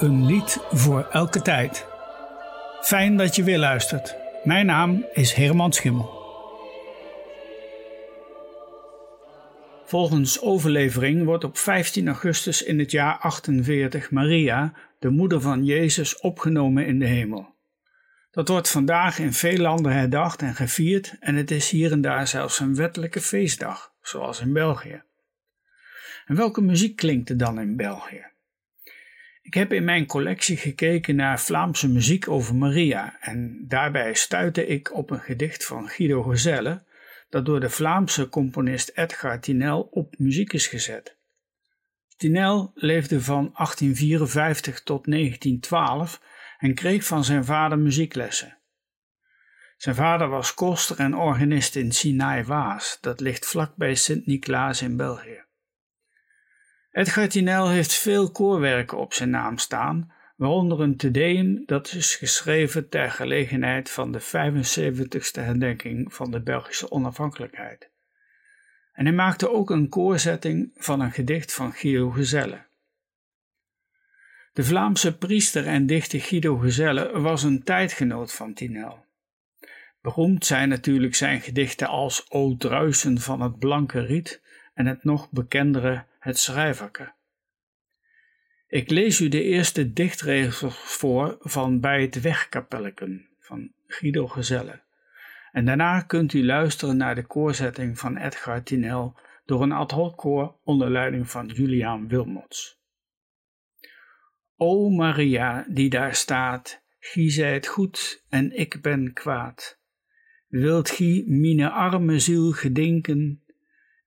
Een lied voor elke tijd. Fijn dat je weer luistert. Mijn naam is Herman Schimmel. Volgens overlevering wordt op 15 augustus in het jaar 48 Maria, de moeder van Jezus, opgenomen in de hemel. Dat wordt vandaag in veel landen herdacht en gevierd en het is hier en daar zelfs een wettelijke feestdag, zoals in België. En welke muziek klinkt er dan in België? Ik heb in mijn collectie gekeken naar Vlaamse muziek over Maria en daarbij stuitte ik op een gedicht van Guido Gezelle dat door de Vlaamse componist Edgar Tinel op muziek is gezet. Tinel leefde van 1854 tot 1912 en kreeg van zijn vader muzieklessen. Zijn vader was koster en organist in Sinaai-Waas, dat ligt vlakbij Sint-Niklaas in België. Edgar Tinel heeft veel koorwerken op zijn naam staan, waaronder een Te Deum dat is geschreven ter gelegenheid van de 75ste herdenking van de Belgische onafhankelijkheid. En hij maakte ook een koorzetting van een gedicht van Guido Gezelle. De Vlaamse priester en dichter Guido Gezelle was een tijdgenoot van Tinel. Beroemd zijn natuurlijk zijn gedichten als O druisen van het blanke riet en het nog bekendere Het schrijverke. Ik lees u de eerste dichtregels voor van Bij het Wegkapelleken van Guido Gezelle. En daarna kunt u luisteren naar de koorzetting van Edgar Tinel door een ad hoc koor onder leiding van Juliaan Wilmots. O Maria, die daar staat, gie zijt goed en ik ben kwaad. Wilt gie mine arme ziel gedinken,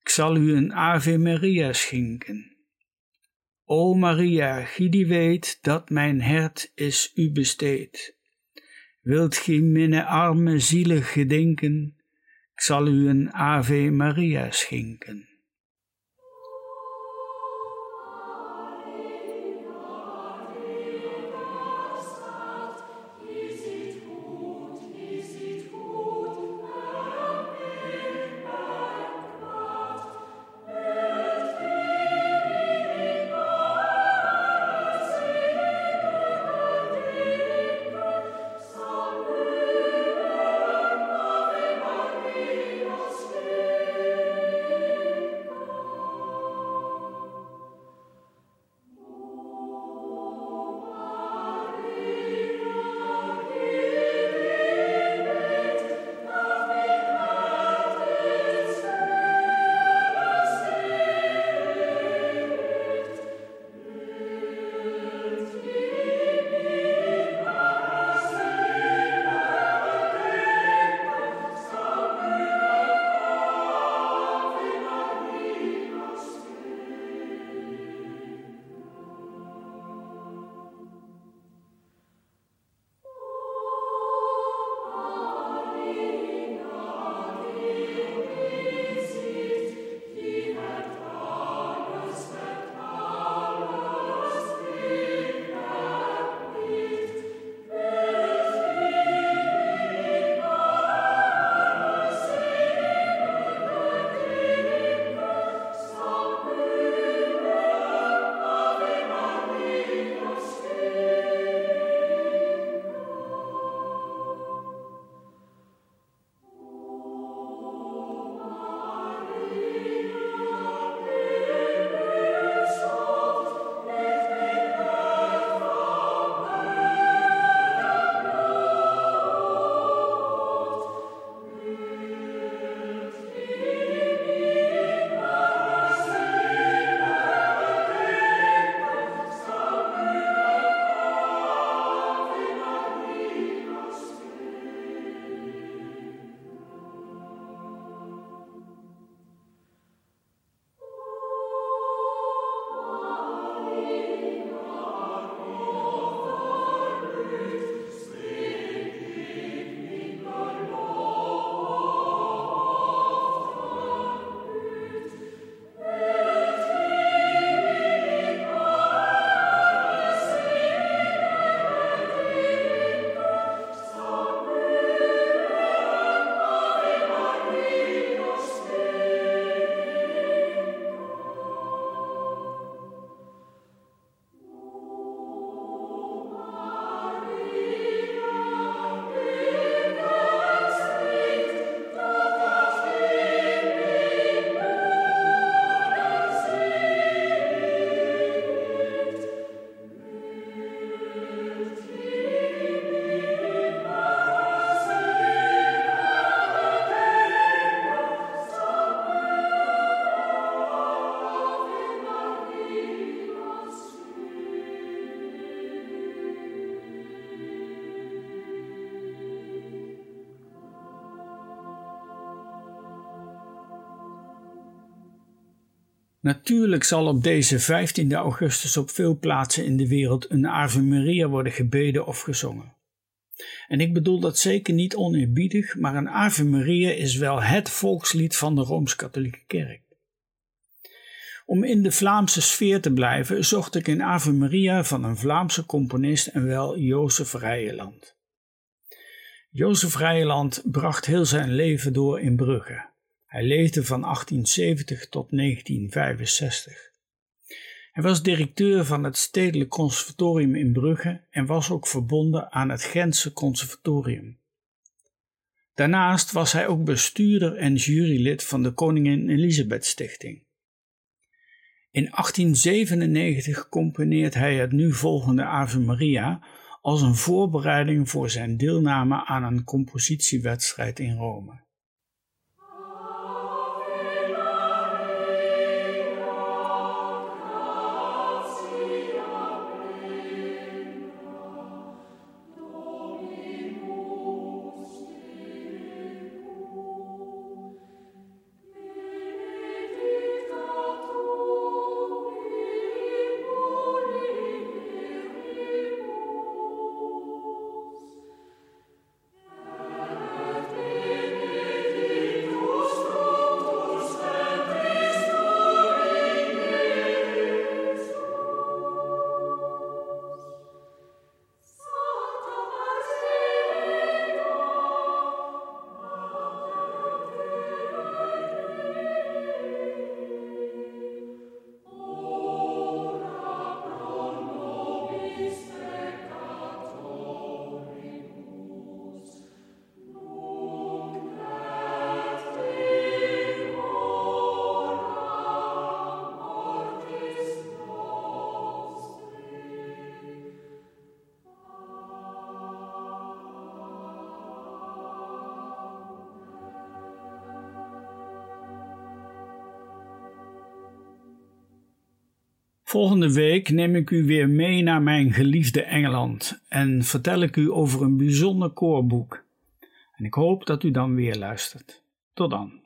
ik zal u een Ave Maria schenken. O Maria, gie die weet dat mijn hert is u besteed. Wilt gie minne arme zielen gedenken, ik zal u een Ave Maria schenken. Natuurlijk zal op deze 15 augustus op veel plaatsen in de wereld een Ave Maria worden gebeden of gezongen. En ik bedoel dat zeker niet oneerbiedig, maar een Ave Maria is wel het volkslied van de Rooms-Katholieke Kerk. Om in de Vlaamse sfeer te blijven, zocht ik een Ave Maria van een Vlaamse componist en wel Jozef Rijeland. Jozef Rijeland bracht heel zijn leven door in Brugge. Hij leefde van 1870 tot 1965. Hij was directeur van het Stedelijk Conservatorium in Brugge en was ook verbonden aan het Gentse Conservatorium. Daarnaast was hij ook bestuurder en jurylid van de Koningin Elisabeth Stichting. In 1897 componeert hij het nu volgende Ave Maria als een voorbereiding voor zijn deelname aan een compositiewedstrijd in Rome. Volgende week neem ik u weer mee naar mijn geliefde Engeland en vertel ik u over een bijzonder koorboek. En ik hoop dat u dan weer luistert. Tot dan.